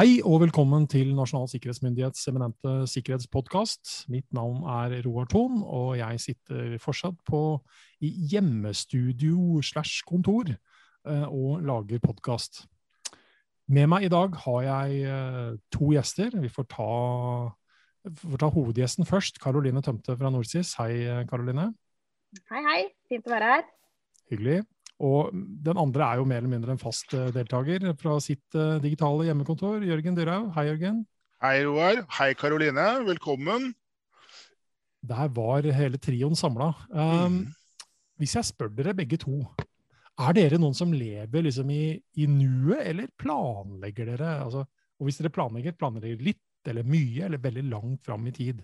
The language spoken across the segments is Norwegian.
Hei og velkommen til Nasjonal sikkerhetsmyndighets eminente sikkerhetspodkast. Mitt navn er Roar Thon, og jeg sitter fortsatt på i hjemmestudio slash kontor eh, og lager podkast. Med meg i dag har jeg eh, to gjester. Vi får ta, får ta hovedgjesten først. Karoline Tømte fra Norsis. Hei, Karoline. Hei, hei. Fint å være her. Hyggelig. Og den andre er jo mer eller mindre en fast eh, deltaker fra sitt uh, digitale hjemmekontor. Jørgen Dyrhaug. Hei, Jørgen. Hei, Roar. Hei, Karoline. Velkommen. Der var hele trioen samla. Um, mm. Hvis jeg spør dere begge to, er dere noen som lever liksom i, i nuet, eller planlegger dere? Altså, og hvis dere planlegger, planlegger dere litt eller mye, eller veldig langt fram i tid?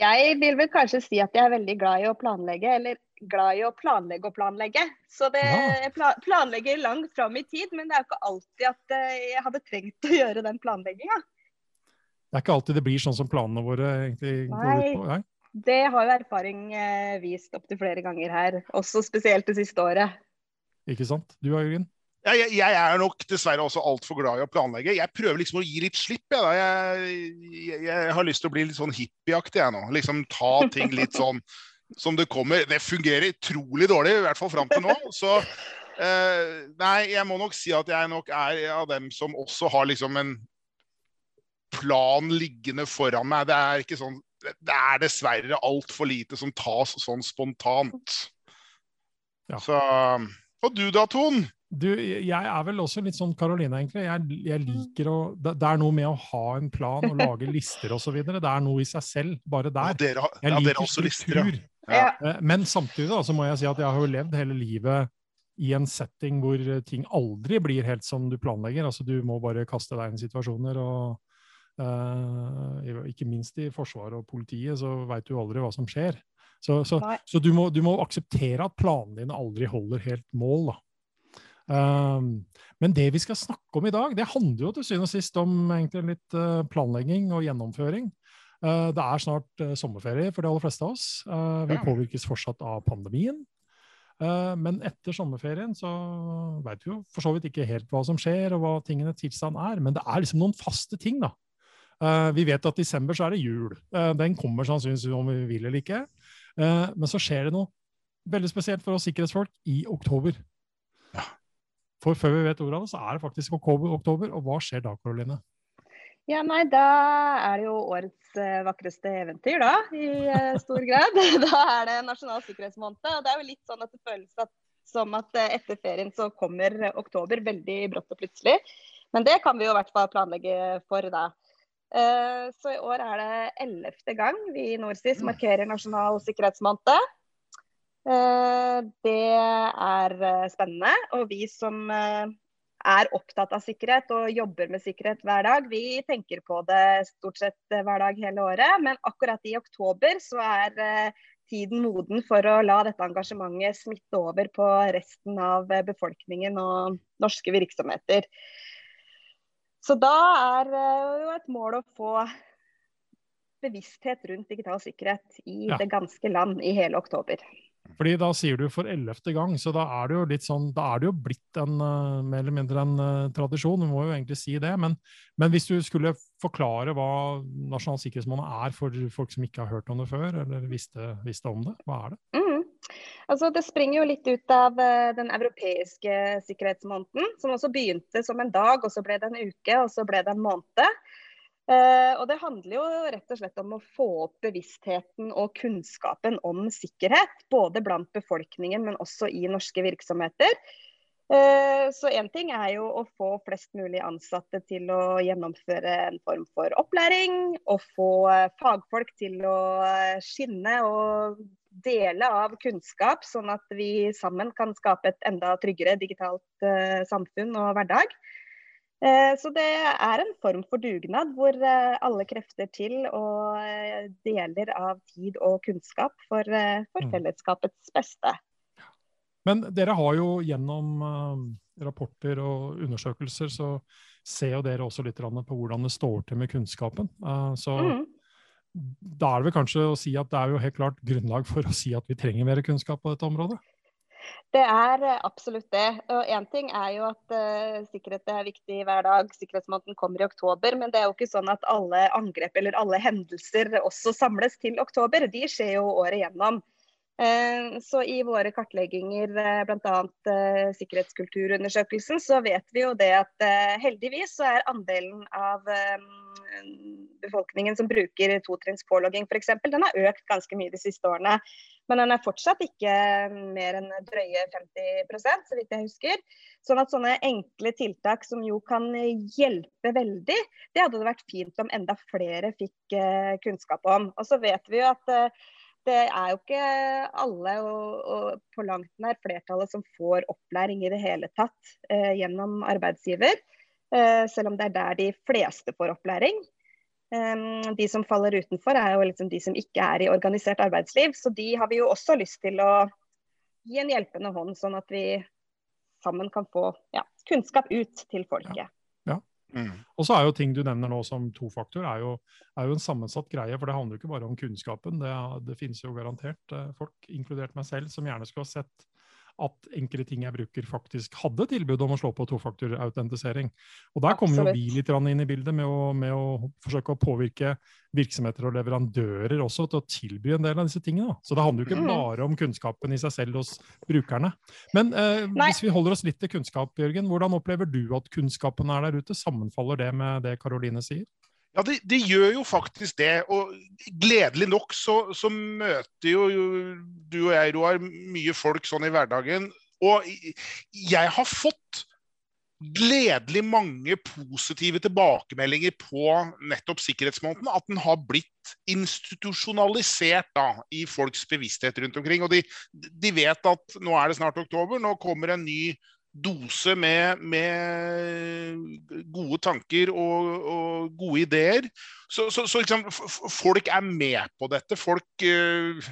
Jeg vil vel kanskje si at jeg er veldig glad i å planlegge, eller glad i å planlegge og planlegge. Så det, jeg planlegger langt fram i tid, men det er jo ikke alltid at eh, jeg hadde trengt å gjøre den planlegginga. Det er ikke alltid det blir sånn som planene våre egentlig Nei, går ut på? Nei, det har jo erfaring eh, vist opptil flere ganger her, også spesielt det siste året. Ikke sant. Du da, Jørgen? Ja, jeg, jeg, er nok dessverre også altfor glad i å planlegge. Jeg prøver liksom å gi litt slipp. Jeg, jeg, jeg har lyst til å bli litt sånn hippieaktig jeg nå. Liksom Ta ting litt sånn som det kommer. Det fungerer utrolig dårlig, i hvert fall fram til nå. Så eh, nei, jeg må nok si at jeg nok er av dem som også har liksom en plan liggende foran meg. Det er ikke sånn Det er dessverre altfor lite som tas sånn spontant. Ja. Så Og du da, Ton? Du, jeg er vel også litt sånn Karoline, egentlig. Jeg, jeg, liker å det, det, er noe med å ha en plan og lage lister osv. Det er noe i seg selv, bare der. Ja, dere, jeg liker ja, struktur. Lister, ja. Eh, men samtidig da, så må jeg si at jeg har jo levd hele livet i en setting hvor ting aldri blir helt som du planlegger. Altså, du må bare kaste deg inn i situasjoner. og uh, Ikke minst i Forsvaret og politiet så veit du aldri hva som skjer. Så, så, så du, må, du, må, akseptere at planene dine aldri holder helt mål. da. Um, men det vi skal snakke om i dag, det handler jo til syvende og sist om egentlig litt uh, planlegging og gjennomføring. Uh, det er snart uh, sommerferie for de aller fleste av oss. vi påvirkes fortsatt av pandemien. men etter sommerferien så veit vi jo for så vidt ikke helt hva som skjer, og hva tingene tilstand er. Men det er liksom noen faste ting, da. vi vet at i desember så er det jul. den kommer sannsynligvis om vi vil eller ikke. men så skjer det noe veldig spesielt for oss sikkerhetsfolk i oktober. For før vi vet ordet av det, så er det faktisk oktober, oktober. Og hva skjer da, Karoline? Ja, nei, Da er det jo årets uh, vakreste eventyr, da, i uh, stor grad. da er det nasjonal sikkerhetsmåned. Og det er jo litt sånn at det føles at, som at uh, etter ferien så kommer oktober veldig brått og plutselig. Men det kan vi jo i hvert fall planlegge for da. så i år er det ellevte gang vi i NorSIS mm. markerer nasjonal sikkerhetsmåned. Eh, det er eh, spennende. Og vi som eh, er opptatt av sikkerhet og jobber med sikkerhet hver dag, vi tenker på det stort sett hver dag hele året. Men akkurat i oktober så er tiden moden for å la dette engasjementet smitte over på resten av befolkningen og norske virksomheter. Så da er jo et mål å få bevissthet rundt digital sikkerhet i ja. det ganske land i hele oktober. Fordi da sier du for ellevte gang, så da er det jo litt sånn, da er det jo blitt en uh, mer eller mindre en uh, tradisjon. Vi må jo egentlig si det. Men, men, hvis du skulle forklare hva Nasjonal sikkerhetsmåned er for folk som ikke har hørt om det før, eller visste, visste om det, hva er det? Mm. Altså, det springer jo litt ut av uh, den europeiske sikkerhetsmåneden, som også begynte som en dag, og så ble det en uke, og så ble det en måned. Eh, og Det handler jo rett og slett om å få opp bevisstheten og kunnskapen om sikkerhet. Både blant befolkningen, men også i norske virksomheter. Eh, så én ting er jo å få flest mulig ansatte til å gjennomføre en form for opplæring. Og få eh, fagfolk til å skinne og dele av kunnskap, sånn at vi sammen kan skape et enda tryggere digitalt samfunn og hverdag. Eh, så det er en form for dugnad hvor eh, alle krefter til og eh, deler av tid og kunnskap for, for mm. fellesskapets beste. Men dere har jo gjennom rapporter og undersøkelser, så ser jo dere også litt på hvordan det står til med kunnskapen. Så mm. da er det vel kanskje å si at det er jo helt klart grunnlag for å si at vi trenger mer kunnskap på dette området? Det er absolutt det. Og Én ting er jo at uh, sikkerhet er viktig hver dag. Sikkerhetsmåneden kommer i oktober. Men det er jo ikke sånn at alle angrep eller alle hendelser også samles til oktober. De skjer jo året gjennom. Eh, så i våre kartlegginger, eh, bl.a. Eh, sikkerhetskulturundersøkelsen, så vet vi jo det at heldigvis så er andelen av befolkningen som bruker totrinns pålogging f.eks., den har økt ganske mye de siste årene. Men den er fortsatt ikke mer enn drøye 50% så vidt jeg husker. Sånn at sånne enkle tiltak som jo kan hjelpe veldig, det hadde det vært fint om enda flere fikk kunnskap om. Og så vet vi jo at det er jo ikke alle, og, og på langt nær flertallet, som får opplæring i det hele tatt eh, gjennom arbeidsgiver. Eh, selv om det er der de fleste får opplæring. Um, de som faller utenfor, er jo liksom de som ikke er i organisert arbeidsliv. Så de har vi jo også lyst til å gi en hjelpende hånd, sånn at vi sammen kan få ja, kunnskap ut til folket. Ja. Mm. Og så er jo ting du nevner nå som tofaktor, er jo, er jo en sammensatt greie. For det handler jo ikke bare om kunnskapen. Det, det finnes jo garantert eh, folk, inkludert meg selv, som gjerne skulle ha sett at enkelte ting jeg bruker, faktisk hadde tilbud om å slå på tofaktorautentisering. Og Der kommer jo vi litt inn i bildet med å, med å, forsøke å påvirke virksomheter og leverandører også til å tilby en del av disse tingene. Så det handler jo ikke mm. bare om kunnskapen i seg selv hos brukerne. Men eh, hvis vi holder oss litt til kunnskap, Jørgen, hvordan opplever du at kunnskapen er der ute? Sammenfaller det med det Karoline sier? Ja, det, de gjør jo faktisk det. Og gledelig nok så, så møter jo, jo, du og jeg, Roar, mye folk sånn i hverdagen. Og jeg har fått gledelig mange positive tilbakemeldinger på nettopp sikkerhetsmåneden. At den har blitt institusjonalisert da, i folks bevissthet rundt omkring. Og de, de vet at nå er det snart oktober, nå kommer en ny dose med, med gode tanker og, og, gode ideer. Så, så, så liksom, folk er med på dette. Folk øh,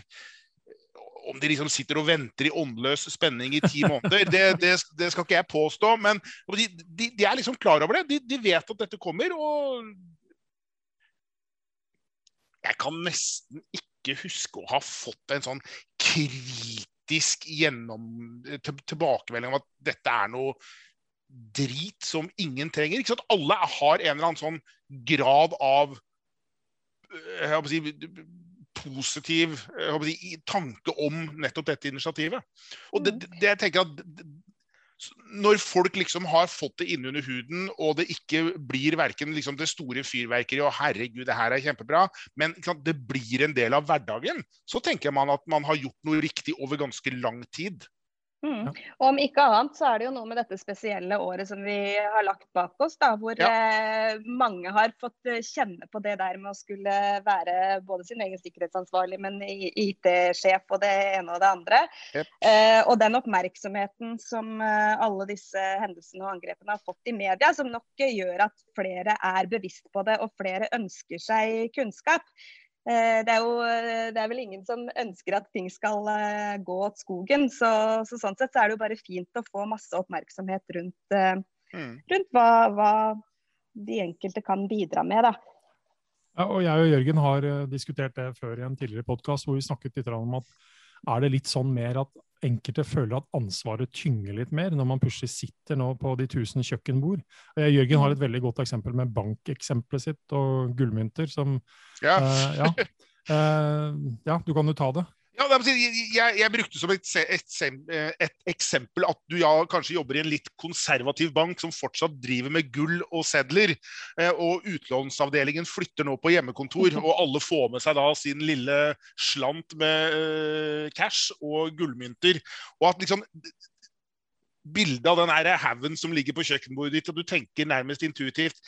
Om de liksom sitter og venter i åndløs spenning i ti måneder, det, det, det skal ikke jeg påstå. Men de, de, de, er liksom klar over det. De, vet at dette kommer. Og jeg kan nesten ikke huske å ha fått en sånn kritisk kritisk gjennom, tilbakemelding om at dette er noe drit som ingen trenger. Ikke sant? Alle har en eller annen sånn grad av jeg håper å si, positiv jeg håper å si, tanke om nettopp dette initiativet. Og det, det, jeg tenker at når folk liksom har fått det innunder huden, og det ikke blir verken liksom det store fyrverkeriet og 'herregud, det her er kjempebra', men det blir en del av hverdagen, så tenker man at man har gjort noe riktig over ganske lang tid. Mm. Og om ikke annet så er det jo noe med dette spesielle året som vi har lagt bak oss, da, hvor ja. eh, mange har fått eh, kjenne på det der med å skulle være både sin egen sikkerhetsansvarlig, men IT-sjef og det ene og det andre. Yep. Eh, og den oppmerksomheten som eh, alle disse hendelsene og angrepene har fått i media, som nok gjør at flere er bevisst på det og flere ønsker seg kunnskap. Eh, det er jo det er vel ingen som ønsker at ting skal eh, gå åt skogen. Så, så, sånn sett så er det jo bare fint å få masse oppmerksomhet rundt, eh, mm. rundt hva, hva, de enkelte kan bidra med. da. Ja, og Jeg og Jørgen har diskutert det før i en tidligere podkast hvor vi snakket litt om at er det litt sånn mer at enkelte føler at ansvaret tynger litt mer når man plutselig sitter nå på de tusen kjøkkenbord. Jørgen har et veldig godt eksempel med bankeksempelet sitt og gullmynter. som Ja. Uh, ja. Uh, ja, du kan jo ta det. Ja, jeg, jeg, brukte som et, et, et, eksempel at du ja, kanskje jobber i en litt konservativ bank som fortsatt driver med gull og sedler, eh, og utlånsavdelingen flytter nå på hjemmekontor, og alle får med seg da sin lille slant med uh, cash og gullmynter. Og at liksom Bildet av den haugen som ligger på kjøkkenbordet ditt, og du tenker nærmest intuitivt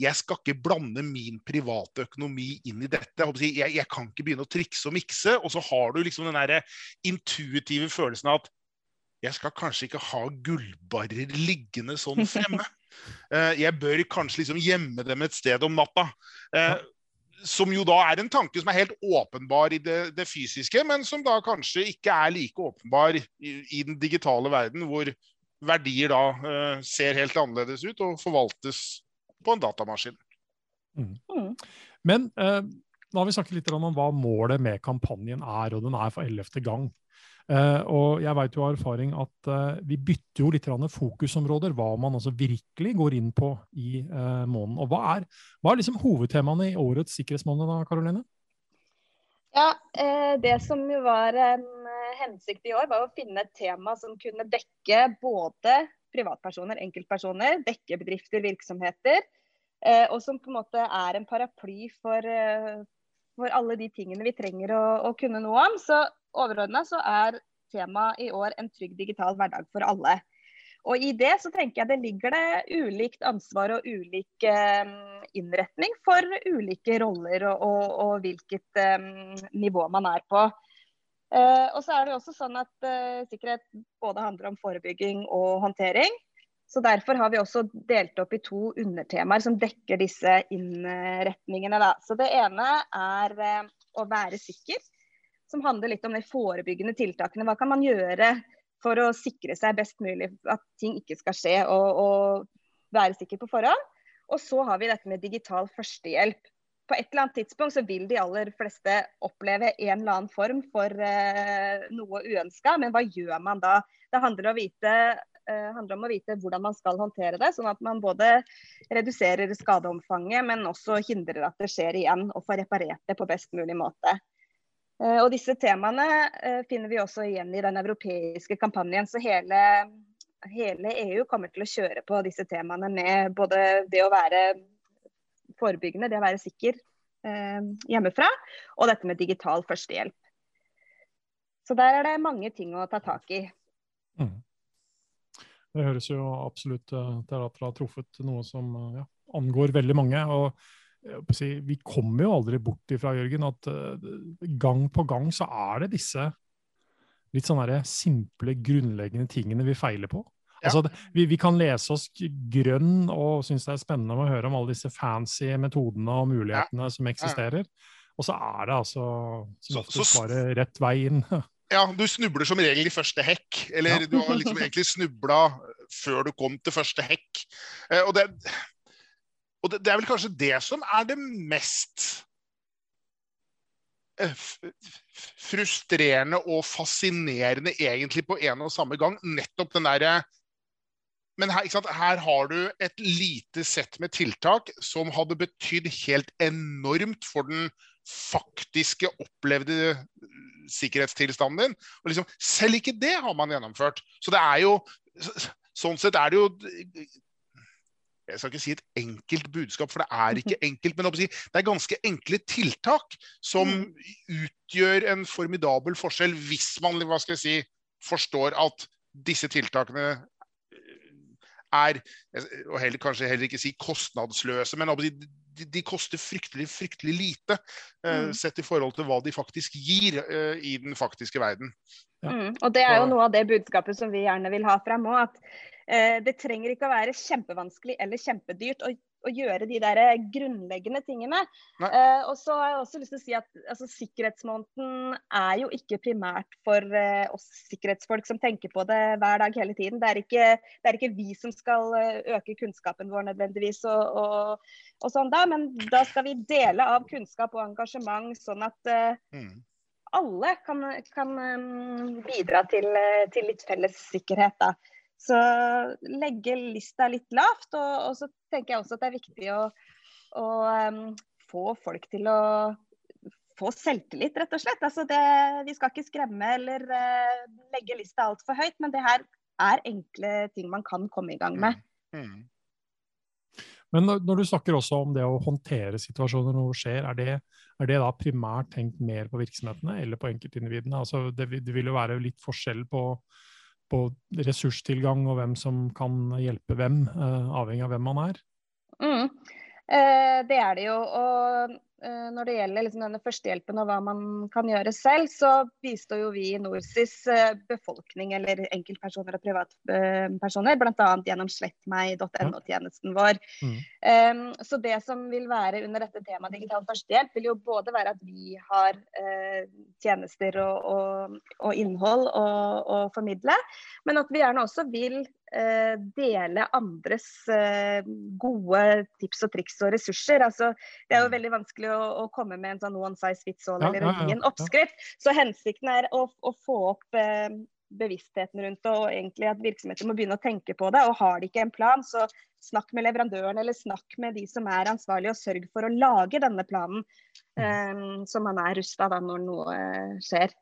jeg skal ikke blande min private økonomi inn i dette. Jeg, jeg, kan ikke begynne å trikse og mikse. Og så har du liksom den der intuitive følelsen av at jeg skal kanskje ikke ha gullbarrer liggende sånn fremme. Eh, jeg bør kanskje liksom gjemme dem et sted om natta. Eh, som jo da er en tanke som er helt åpenbar i det, det fysiske, men som da kanskje ikke er like åpenbar i, i den digitale verden, hvor verdier da uh, ser helt annerledes ut og forvaltes på en datamaskin. Mm. mm. Men eh, nå har vi snakket litt om hva målet med kampanjen er, og den er for ellevte gang. Eh, og jeg vet jo av erfaring at eh, vi bytter jo litt fokusområder, hva man altså virkelig går inn på i uh, måneden. Og hva er, hva er liksom hovedtemaene i årets sikkerhetsmåned, da, Karoline? Ja, Det som jo var en hensikt i år, var å finne et tema som kunne dekke både privatpersoner, enkeltpersoner, dekke bedrifter, virksomheter. og som på en måte er en paraply for, for alle de tingene vi trenger å, å kunne noe om. Så overordna så er temaet i år en trygg digital hverdag for alle. Og I det så tenker jeg det ligger det ulikt ansvar og ulik um, innretning for ulike roller og, og, og hvilket um, nivå man er på. Uh, og så er det også sånn at eh, Sikkerhet både handler om forebygging og håndtering. Så Derfor har vi også delt opp i to undertemaer som dekker disse innretningene. Da. Så Det ene er eh, å være sikker, som handler litt om de forebyggende tiltakene. Hva kan man gjøre for å sikre seg best mulig at ting ikke skal skje, og, og være sikker på forhånd. Og så har vi dette med digital førstehjelp. På et eller annet tidspunkt så vil de aller fleste oppleve en eller annen form for uh, noe uønska, men hva gjør man da? Det handler, vite, uh, handler, om å vite hvordan man skal håndtere det, sånn at man både reduserer skadeomfanget, men også hindrer at det skjer igjen, og får reparert det på best mulig måte. Eh, og disse temaene eh, finner vi også igjen i den europeiske kampanjen. Så hele, hele, EU kommer til å kjøre på disse temaene med både det å være forebyggende, det å være sikker eh, hjemmefra, og dette med digital førstehjelp. Så der er det mange ting å ta tak i. Mm. Det høres jo absolutt til at dere har truffet noe som ja, angår veldig mange. og vi kommer jo aldri bort ifra, Jørgen, at eh, gang på gang så er det disse litt sånne simple, grunnleggende tingene vi feiler på. Altså, vi, vi, kan lese oss grønn og synes det er spennende å høre om alle disse fancy metodene og mulighetene som eksisterer. Og så er det altså som oftest bare rett vei inn. Ja, du snubler som regel i første hekk. Eller ja. du har liksom egentlig snubla før du kom til første hekk. Eh, og det, og det, det, er vel kanskje det som er det mest eh, frustrerende og fascinerende egentlig på en og samme gang. Nettopp den derre men her, her, har du et lite sett med tiltak som hadde betydd helt enormt for den faktiske opplevde sikkerhetstilstanden din. Og liksom, selv ikke det har man gjennomført. Så det er jo Sånn sett er det jo jeg skal ikke si et enkelt budskap, for det er ikke enkelt. Men det er ganske enkle tiltak som mm. utgjør en formidabel forskjell, hvis man hva skal jeg si, forstår at disse tiltakene eh, er og heller, kanskje heller ikke si kostnadsløse, men de, de koster fryktelig fryktelig lite uh, sett i forhold til hva de faktisk gir uh, i den faktiske verden. Ja. Mm, og Det er jo noe av det budskapet som vi gjerne vil ha frem òg. At Eh, det trenger ikke å være kjempevanskelig eller kjempedyrt å, å gjøre de der grunnleggende tingene. Uh, og så har jeg også lyst til å si at altså, Sikkerhetsmåneden er jo ikke primært for uh, oss sikkerhetsfolk som tenker på det hver dag hele tiden. Det er ikke, det er ikke vi som skal eh, øke kunnskapen vår nødvendigvis, og, og, og, sånn da, men da skal vi dele av kunnskap og engasjement, sånn at uh, mm. alle kan, kan um, bidra til, til, litt felles sikkerhet. da. Så legge lista litt lavt. Og, og, så tenker jeg også at det er viktig å, å um, få folk til å få selvtillit, rett og slett. Altså det, vi skal ikke skremme eller uh, legge lista altfor høyt, men det her er enkle ting man kan komme i gang med. Mm. Mm. Men når du snakker også om det å håndtere situasjoner når noe skjer, er det, er det da primært tenkt mer på virksomhetene eller på enkeltindividene? Altså det, det vil jo være litt forskjell på på ressurstilgang og hvem som kan hjelpe hvem, eh, avhengig av hvem man er? Mm. Eh, det er det jo. Og når det gjelder liksom denne førstehjelpen og hva man kan gjøre selv, så bistår jo vi i NorSIS eh, befolkning eller enkeltpersoner og privatpersoner, bl.a. gjennom slettmeg.no-tjenesten vår. Mm. Um, så det som vil være under dette temaet digital førstehjelp, vil jo både være at vi har uh, tjenester og, og, og innhold å formidle, men at vi gjerne også vil Eh, dele andres eh, gode tips og triks og ressurser. Altså, det er jo mm. veldig vanskelig vanskelig å, å komme med en sånn one size fits all Ja, eller ja, ja, oppskrift. Så hensikten er å, å få opp eh, bevisstheten rundt det, og egentlig at virksomheter må begynne å tenke på det. Og har de ikke en plan, så snakk med leverandøren eller snakk med de som er ansvarlige, og sørg for å lage denne planen, eh, så man er rusta når noe eh, skjer.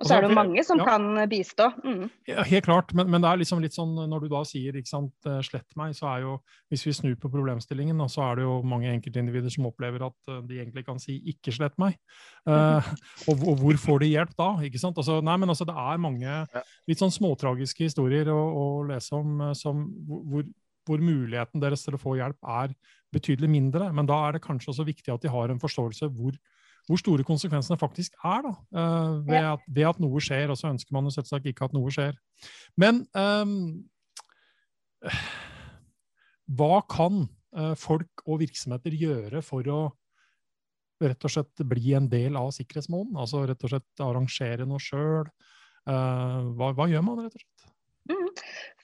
Og så er det jo mange som Ja. kan bistå. Mm. Ja, helt klart, men, men det er liksom litt sånn når du da sier ikke sant, eh, 'slett meg', så er jo Hvis vi snur på problemstillingen, så er det jo mange enkeltindivider som opplever at eh, de egentlig kan si 'ikke slett meg'. Uh, og, og hvor får de hjelp da? ikke sant? Altså, nei, men altså, Det er mange litt sånn småtragiske historier å, å lese om som, hvor, hvor muligheten deres til å få hjelp er betydelig mindre. Men da er det kanskje også viktig at de har en forståelse hvor hvor store konsekvensene faktisk er da, eh, ved, at, ved at noe skjer. Og så ønsker man jo selvsagt ikke at noe skjer. Men um, hva kan eh, folk og virksomheter gjøre for å rett og slett bli en del av sikkerhetsmålen? Altså rett og slett arrangere noe sjøl? hva, hva gjør man, rett og slett? Mm.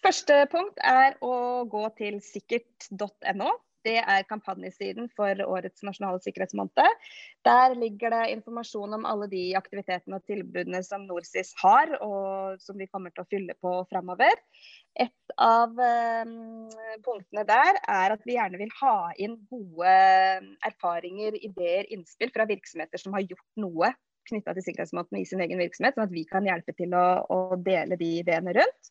Første punkt er å gå til sikkert.no. Det er kampanjesiden for årets nasjonale sikkerhetsmåned. Der ligger det informasjon om alle de aktivitetene og tilbudene som NorSIS har, og som vi kommer til å fylle på framover. Et av um, punktene der er at vi gjerne vil ha inn gode erfaringer, ideer, innspill fra virksomheter som har gjort noe knytta til sikkerhetsmåten i sin egen virksomhet, sånn at vi kan hjelpe til å, å dele de ideene rundt.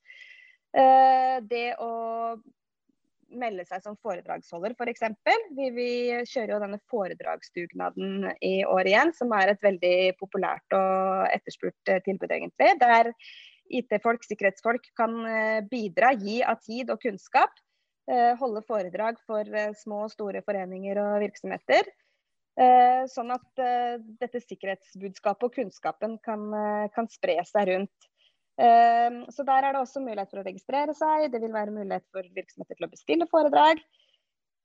Uh, det å melde seg som foredragsholder, f.eks. For vi, vi kjører jo denne foredragsdugnaden i år igjen, som er et veldig populært og etterspurt eh, tilbud, egentlig. Der IT-folk, sikkerhetsfolk kan eh, bidra, gi av tid og kunnskap. eh, Holde foredrag for små og store foreninger og virksomheter. Sånn at dette sikkerhetsbudskapet og kunnskapen kan, kan spre seg rundt. Eh, Så der er det også mulighet for å registrere seg. Det vil være mulighet for virksomheter til å bestille foredrag.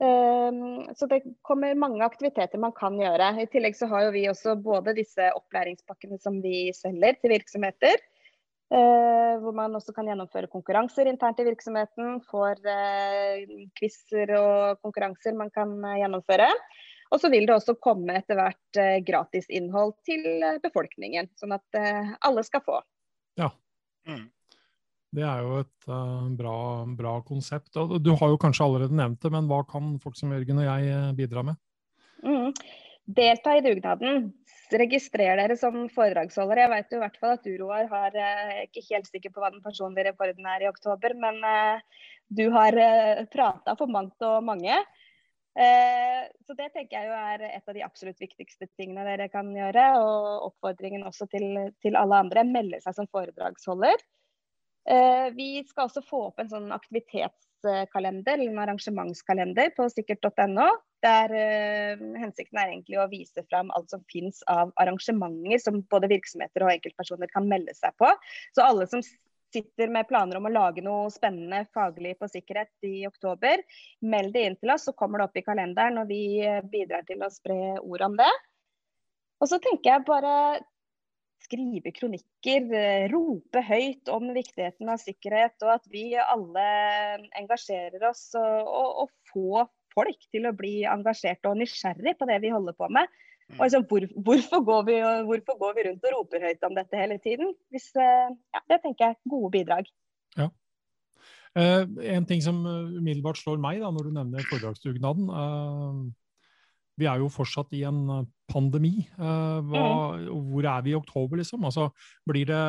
Eh, Så det kommer mange aktiviteter man kan gjøre. I tillegg så har jo vi også både disse opplæringspakkene som vi selger til virksomheter. eh, Hvor man også kan gjennomføre konkurranser internt i virksomheten. Får eh, quizer og konkurranser man kan eh, gjennomføre. Og så vil det også komme etter hvert gratis gratisinnhold til befolkningen. Sånn at alle skal få. Mm. Det er jo et uh, bra, bra konsept. Og du har jo kanskje allerede nevnt det, men hva kan folk som Jørgen og jeg eh, bidra med? Mm. Delta i dugnaden. Registrer dere som foredragsholdere. Jeg vet jo i hvert fall at du Roar har uh, jeg ikke helt sikker på hva den personlige rekorden er i oktober, men uh, du har uh, prata for mangt og mange. Eh, så det tenker jeg jo er et av de absolutt viktigste tingene dere kan gjøre. Og oppfordringen også til, til alle andre. Melde seg som foredragsholder. Eh, vi skal også få opp en sånn aktivitetskalender, eller en arrangementskalender på sikkert.no. Der eh, hensikten er egentlig å vise fram alt som finnes av arrangementer som både virksomheter og enkeltpersoner kan melde seg på. Så alle som sitter med planer om å lage noe spennende faglig på sikkerhet i oktober, meld det inn til oss, så kommer det opp i kalenderen, og vi eh, bidrar til å spre ord om det. Og så tenker jeg bare skrive kronikker, eh, rope høyt om viktigheten av sikkerhet, og at vi alle engasjerer oss, og, og, og få folk til å bli engasjert og nysgjerrig på det vi holder på med. Og liksom, hvor, hvorfor, går vi, hvorfor går vi rundt og roper høyt om dette hele tiden? Hvis, eh, ja, det tenker jeg er gode bidrag. Eh, en ting som eh, umiddelbart slår meg da, når du nevner foredragsdugnaden eh, Vi er jo fortsatt i en eh, pandemi. Eh, hva, Hvor er vi i oktober, liksom? Altså, blir, det,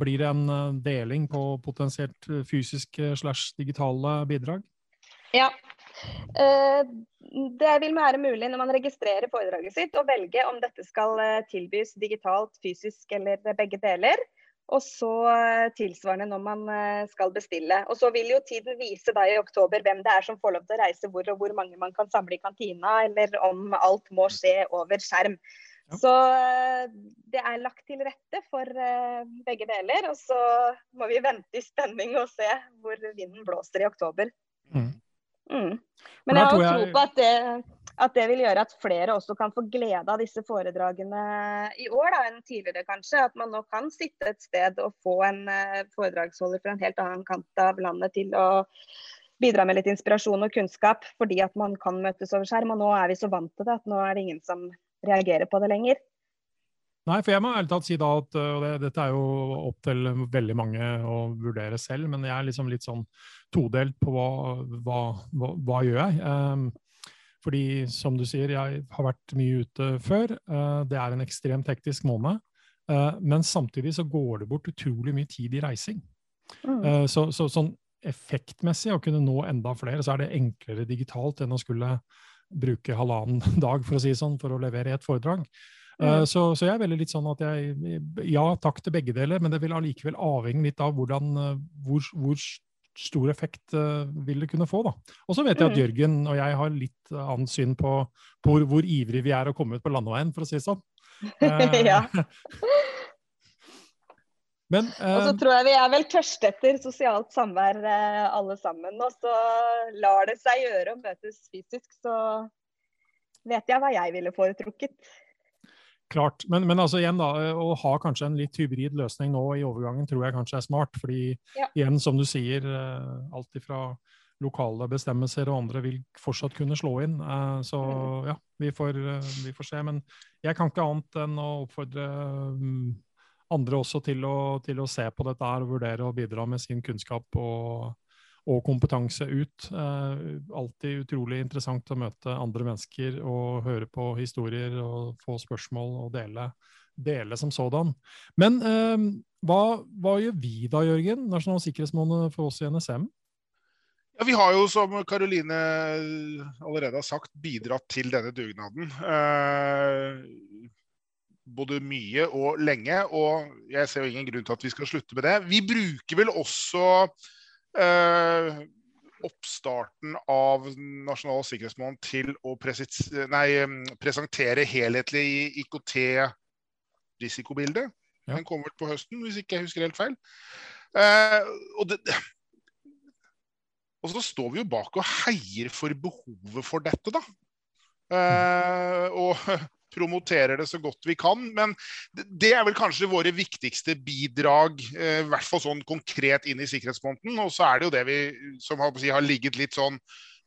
blir det en deling på potensielt fysiske slash digitale bidrag? Ja. Eh, Det vil være mulig når man registrerer foredraget sitt å velge om dette skal eh, tilbys digitalt, fysisk eller begge deler. Og så eh, tilsvarende når man skal bestille. Og så vil jo tiden vise da i oktober hvem det er som får lov til å reise hvor, og hvor mange man kan samle i kantina, eller om alt må skje over skjerm. Ja. Så det er lagt til rette for begge deler. Og så må vi vente i spenning og se hvor vinden blåser i oktober. Mm. Men jeg har tro på at det, at det vil gjøre at flere også kan få glede av disse foredragene i år da, enn tidligere, kanskje. At man nå kan sitte et sted og få en eh, foredragsholder fra en helt annen kant av landet til å bidra med litt inspirasjon og kunnskap fordi at man kan møtes over skjerm. Og nå er vi så vant til det at nå er det ingen som reagerer på det lenger. Nei, for jeg må ærlig talt si da at og det, dette er jo opp til veldig mange å vurdere selv, men jeg er liksom litt sånn todelt på hva, hva, hva, hva gjør jeg. Um, fordi som du sier, jeg har vært mye ute før. Uh, det er en ekstremt hektisk måned. Uh, men samtidig så går det bort utrolig mye tid i reising. Mm. Så, så, sånn effektmessig å kunne nå enda flere, så er det enklere digitalt enn å skulle bruke halvannen dag for å si sånn, for å levere et foredrag. Mm. Så, så, jeg er veldig litt sånn at jeg Ja, takk til begge deler, men det vil allikevel avhenge litt av hvordan, eh, hvor, hvor stor effekt uh, vil det kunne få. da. Og så vet jeg at mm. Jørgen og jeg har litt annet syn på, på hvor, hvor ivrig vi er å komme ut på landeveien, for å si det sånn. ja. Men, eh, og så tror jeg vi er vel tørste etter sosialt samvær eh, alle sammen. Og så lar det seg gjøre å møtes fysisk, så vet jeg hva jeg ville foretrukket. Klart. Men, men altså igjen da, eh, å ha kanskje en litt hybrid løsning nå i overgangen tror jeg kanskje er smart. fordi ja. igjen, som du sier, alt ifra lokale bestemmelser og andre vil fortsatt kunne slå inn. Så mm. ja, vi får, vi får se. Men jeg kan ikke annet enn å oppfordre mm, andre også til å, til å, se på dette her og vurdere å bidra med sin kunnskap og, og kompetanse ut. Eh, alltid utrolig interessant å møte andre mennesker og høre på historier og få spørsmål og dele, dele som sådan. Men eh, hva, hva, gjør vi da, Jørgen, Nasjonal sikkerhetsmåned for oss i NSM? Ja, Vi har jo, som Karoline allerede har sagt, bidratt til denne dugnaden. Eh, både mye og lenge, og jeg ser jo ingen grunn til at vi skal slutte med det. Vi bruker vel også eh, oppstarten av Nasjonal sikkerhetsmåned til å nei, presentere helhetlig IKT-risikobilde. Ja. Den kommer på høsten, hvis ikke jeg husker helt feil. Eh, og, det, og, så står vi jo bak og heier for behovet for dette, da. Eh, og promoterer det så godt vi kan. Men det er vel kanskje våre viktigste bidrag, eh, i hvert fall sånn konkret inn i sikkerhetsmåneden. Og så er det jo det vi som har ligget litt sånn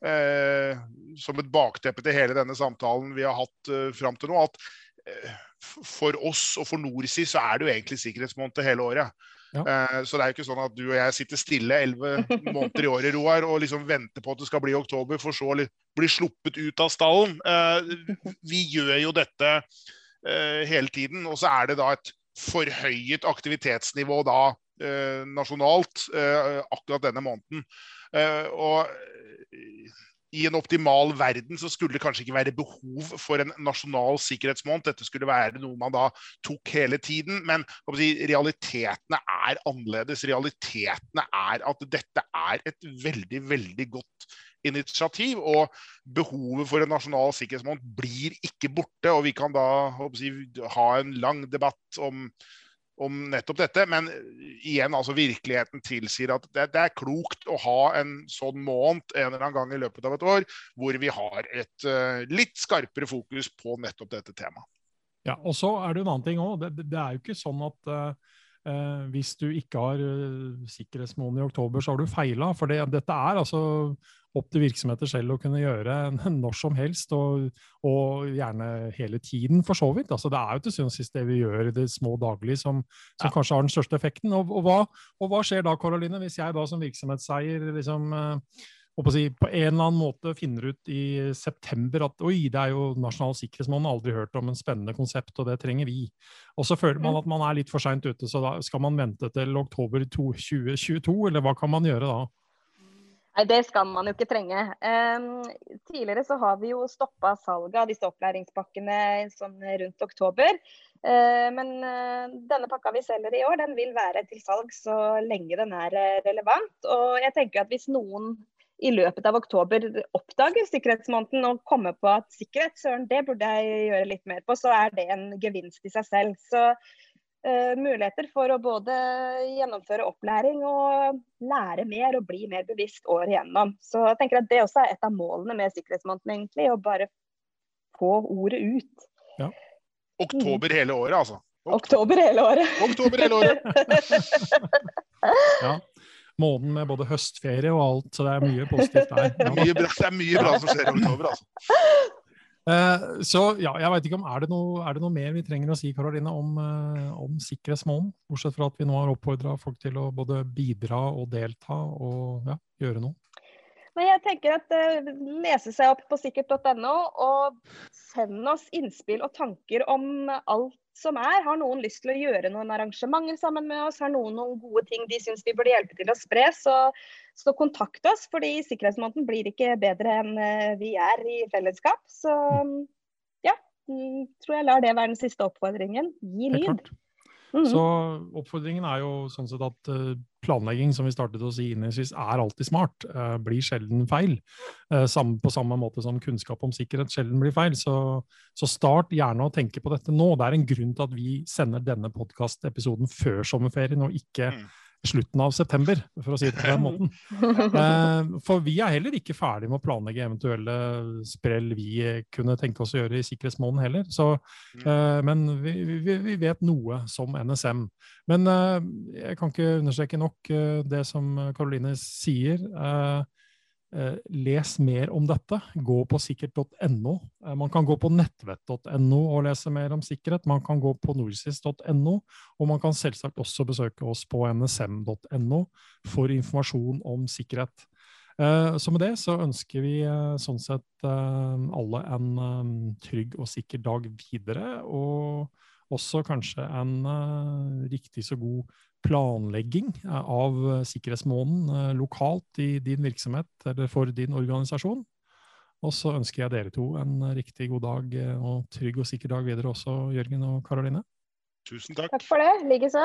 eh, som et bakteppe til hele denne samtalen vi har hatt eh, fram til nå. at eh, for oss og for NorSI så er det jo egentlig sikkerhetsmåned hele året. Uh, så det er jo ikke sånn at du og jeg sitter stille elleve måneder i året Roar, og liksom venter på at det skal bli oktober, for så å bli sluppet ut av stallen. Uh, vi gjør jo dette uh, hele tiden, og så er det da et forhøyet aktivitetsnivå da nasjonalt akkurat denne måneden. og i en optimal verden så skulle det kanskje ikke være behov for en nasjonal sikkerhetsmåned. Dette skulle være noe man da tok hele tiden. Men si, realitetene er annerledes. Realitetene er at dette er et veldig, veldig godt initiativ. Og behovet for en nasjonal sikkerhetsmåned blir ikke borte. Og vi kan da si, ha en lang debatt om om nettopp dette. Men igjen, altså virkeligheten tilsier at det, det, er klokt å ha en sånn måned en eller annen gang i løpet av et år hvor vi har et uh, litt skarpere fokus på nettopp dette temaet. Ja, og så er det en annen ting òg. Det, det, er jo ikke sånn at uh, uh, hvis du ikke har sikkerhetsmåned i oktober, så har du feila. For det, dette er altså opp til virksomheter selv å kunne gjøre når som helst, og, og gjerne hele tiden, for så vidt. Altså, det er jo til syvende og sist det vi gjør i det små daglige som, som ja. kanskje har den største effekten. Og, og, hva, og, hva, skjer da, Karoline, hvis jeg da som virksomhetseier liksom, eh, si, på en eller annen måte finner ut i september at oi, det er jo nasjonal sikkerhetsmåned, aldri hørt om en spennende konsept, og det trenger vi. Og så føler man at man er litt for seint ute, så da skal man vente til oktober 2022, eller hva kan man gjøre da? Nei, det skal man jo ikke trenge. Um, tidligere så har vi jo stoppa salget av disse opplæringspakkene sånn rundt oktober. Uh, men uh, denne pakka vi selger i år, den vil være til salg så lenge den er uh, relevant. Og jeg tenker at hvis noen i løpet av oktober oppdager sikkerhetsmåneden og kommer på at sikkerhet, søren, det burde jeg gjøre litt mer på, så er det en gevinst i seg selv. Så uh, muligheter for å både gjennomføre opplæring og lære mer og bli mer bevisst året igjennom. Så jeg tenker at det også er et av målene med sikkerhetsmåneden, egentlig. Å bare få ordet ut. Ja. Oktober hele året, altså. Oktober hele året. Oktober hele året. ja. Måneden med både høstferie og alt, så det er mye positivt der. Er mye bra, det er mye bra som skjer i oktober, altså. Eh, så ja, jeg vet ikke om er det, noe, er det noe mer vi trenger å si Karoline, om, eh, om sikkerhetsmålen? Bortsett fra at vi nå har oppfordra folk til å både bidra og delta og ja, gjøre noe. Men jeg tenker at uh, Lese seg opp på sikkert.no og send oss innspill og tanker om alt som er. Har noen lyst til å gjøre noen arrangementer sammen med oss? Har noen noen gode ting de syns vi burde hjelpe til å spre? Så, så kontakt oss, fordi sikkerhetsmåneden blir ikke bedre enn uh, vi er i fellesskap. Så ja, mm, tror jeg lar det være den siste oppfordringen. Gi lyd. Mm -hmm. Så oppfordringen er jo sånn sett at uh, planlegging, som vi startet å si innledningsvis, er alltid smart. Uh, blir sjelden feil. Uh, sam, på samme måte som kunnskap om sikkerhet sjelden blir feil. Så, så, start gjerne å tenke på dette nå. Det er en grunn til at vi sender denne podkastepisoden før sommerferien, og ikke mm slutten av september, for å si det på den måten. Eh, for vi er heller ikke ferdig med å planlegge eventuelle sprell vi kunne tenke oss å gjøre i sikkerhetsmåneden heller. Så, mm. eh, men vi, vi, vi, vet noe som NSM. Men eh, jeg kan ikke understreke nok det som Karoline sier. Eh, les mer om dette. Gå på sikkert.no. Eh, man kan gå på nettvett.no og lese mer om sikkerhet. Man kan gå på norsis.no, og man kan selvsagt også besøke oss på nsm.no for informasjon om sikkerhet. Eh, så med det så ønsker vi sånn sett alle en trygg og sikker dag videre, og også kanskje en riktig så god planlegging eh, av sikkerhetsmåneden eh, lokalt i din virksomhet eller for din organisasjon. Og så ønsker jeg dere to en riktig god dag og trygg og sikker dag videre også, Jørgen og Karoline. Tusen takk. Takk for det. Likeså.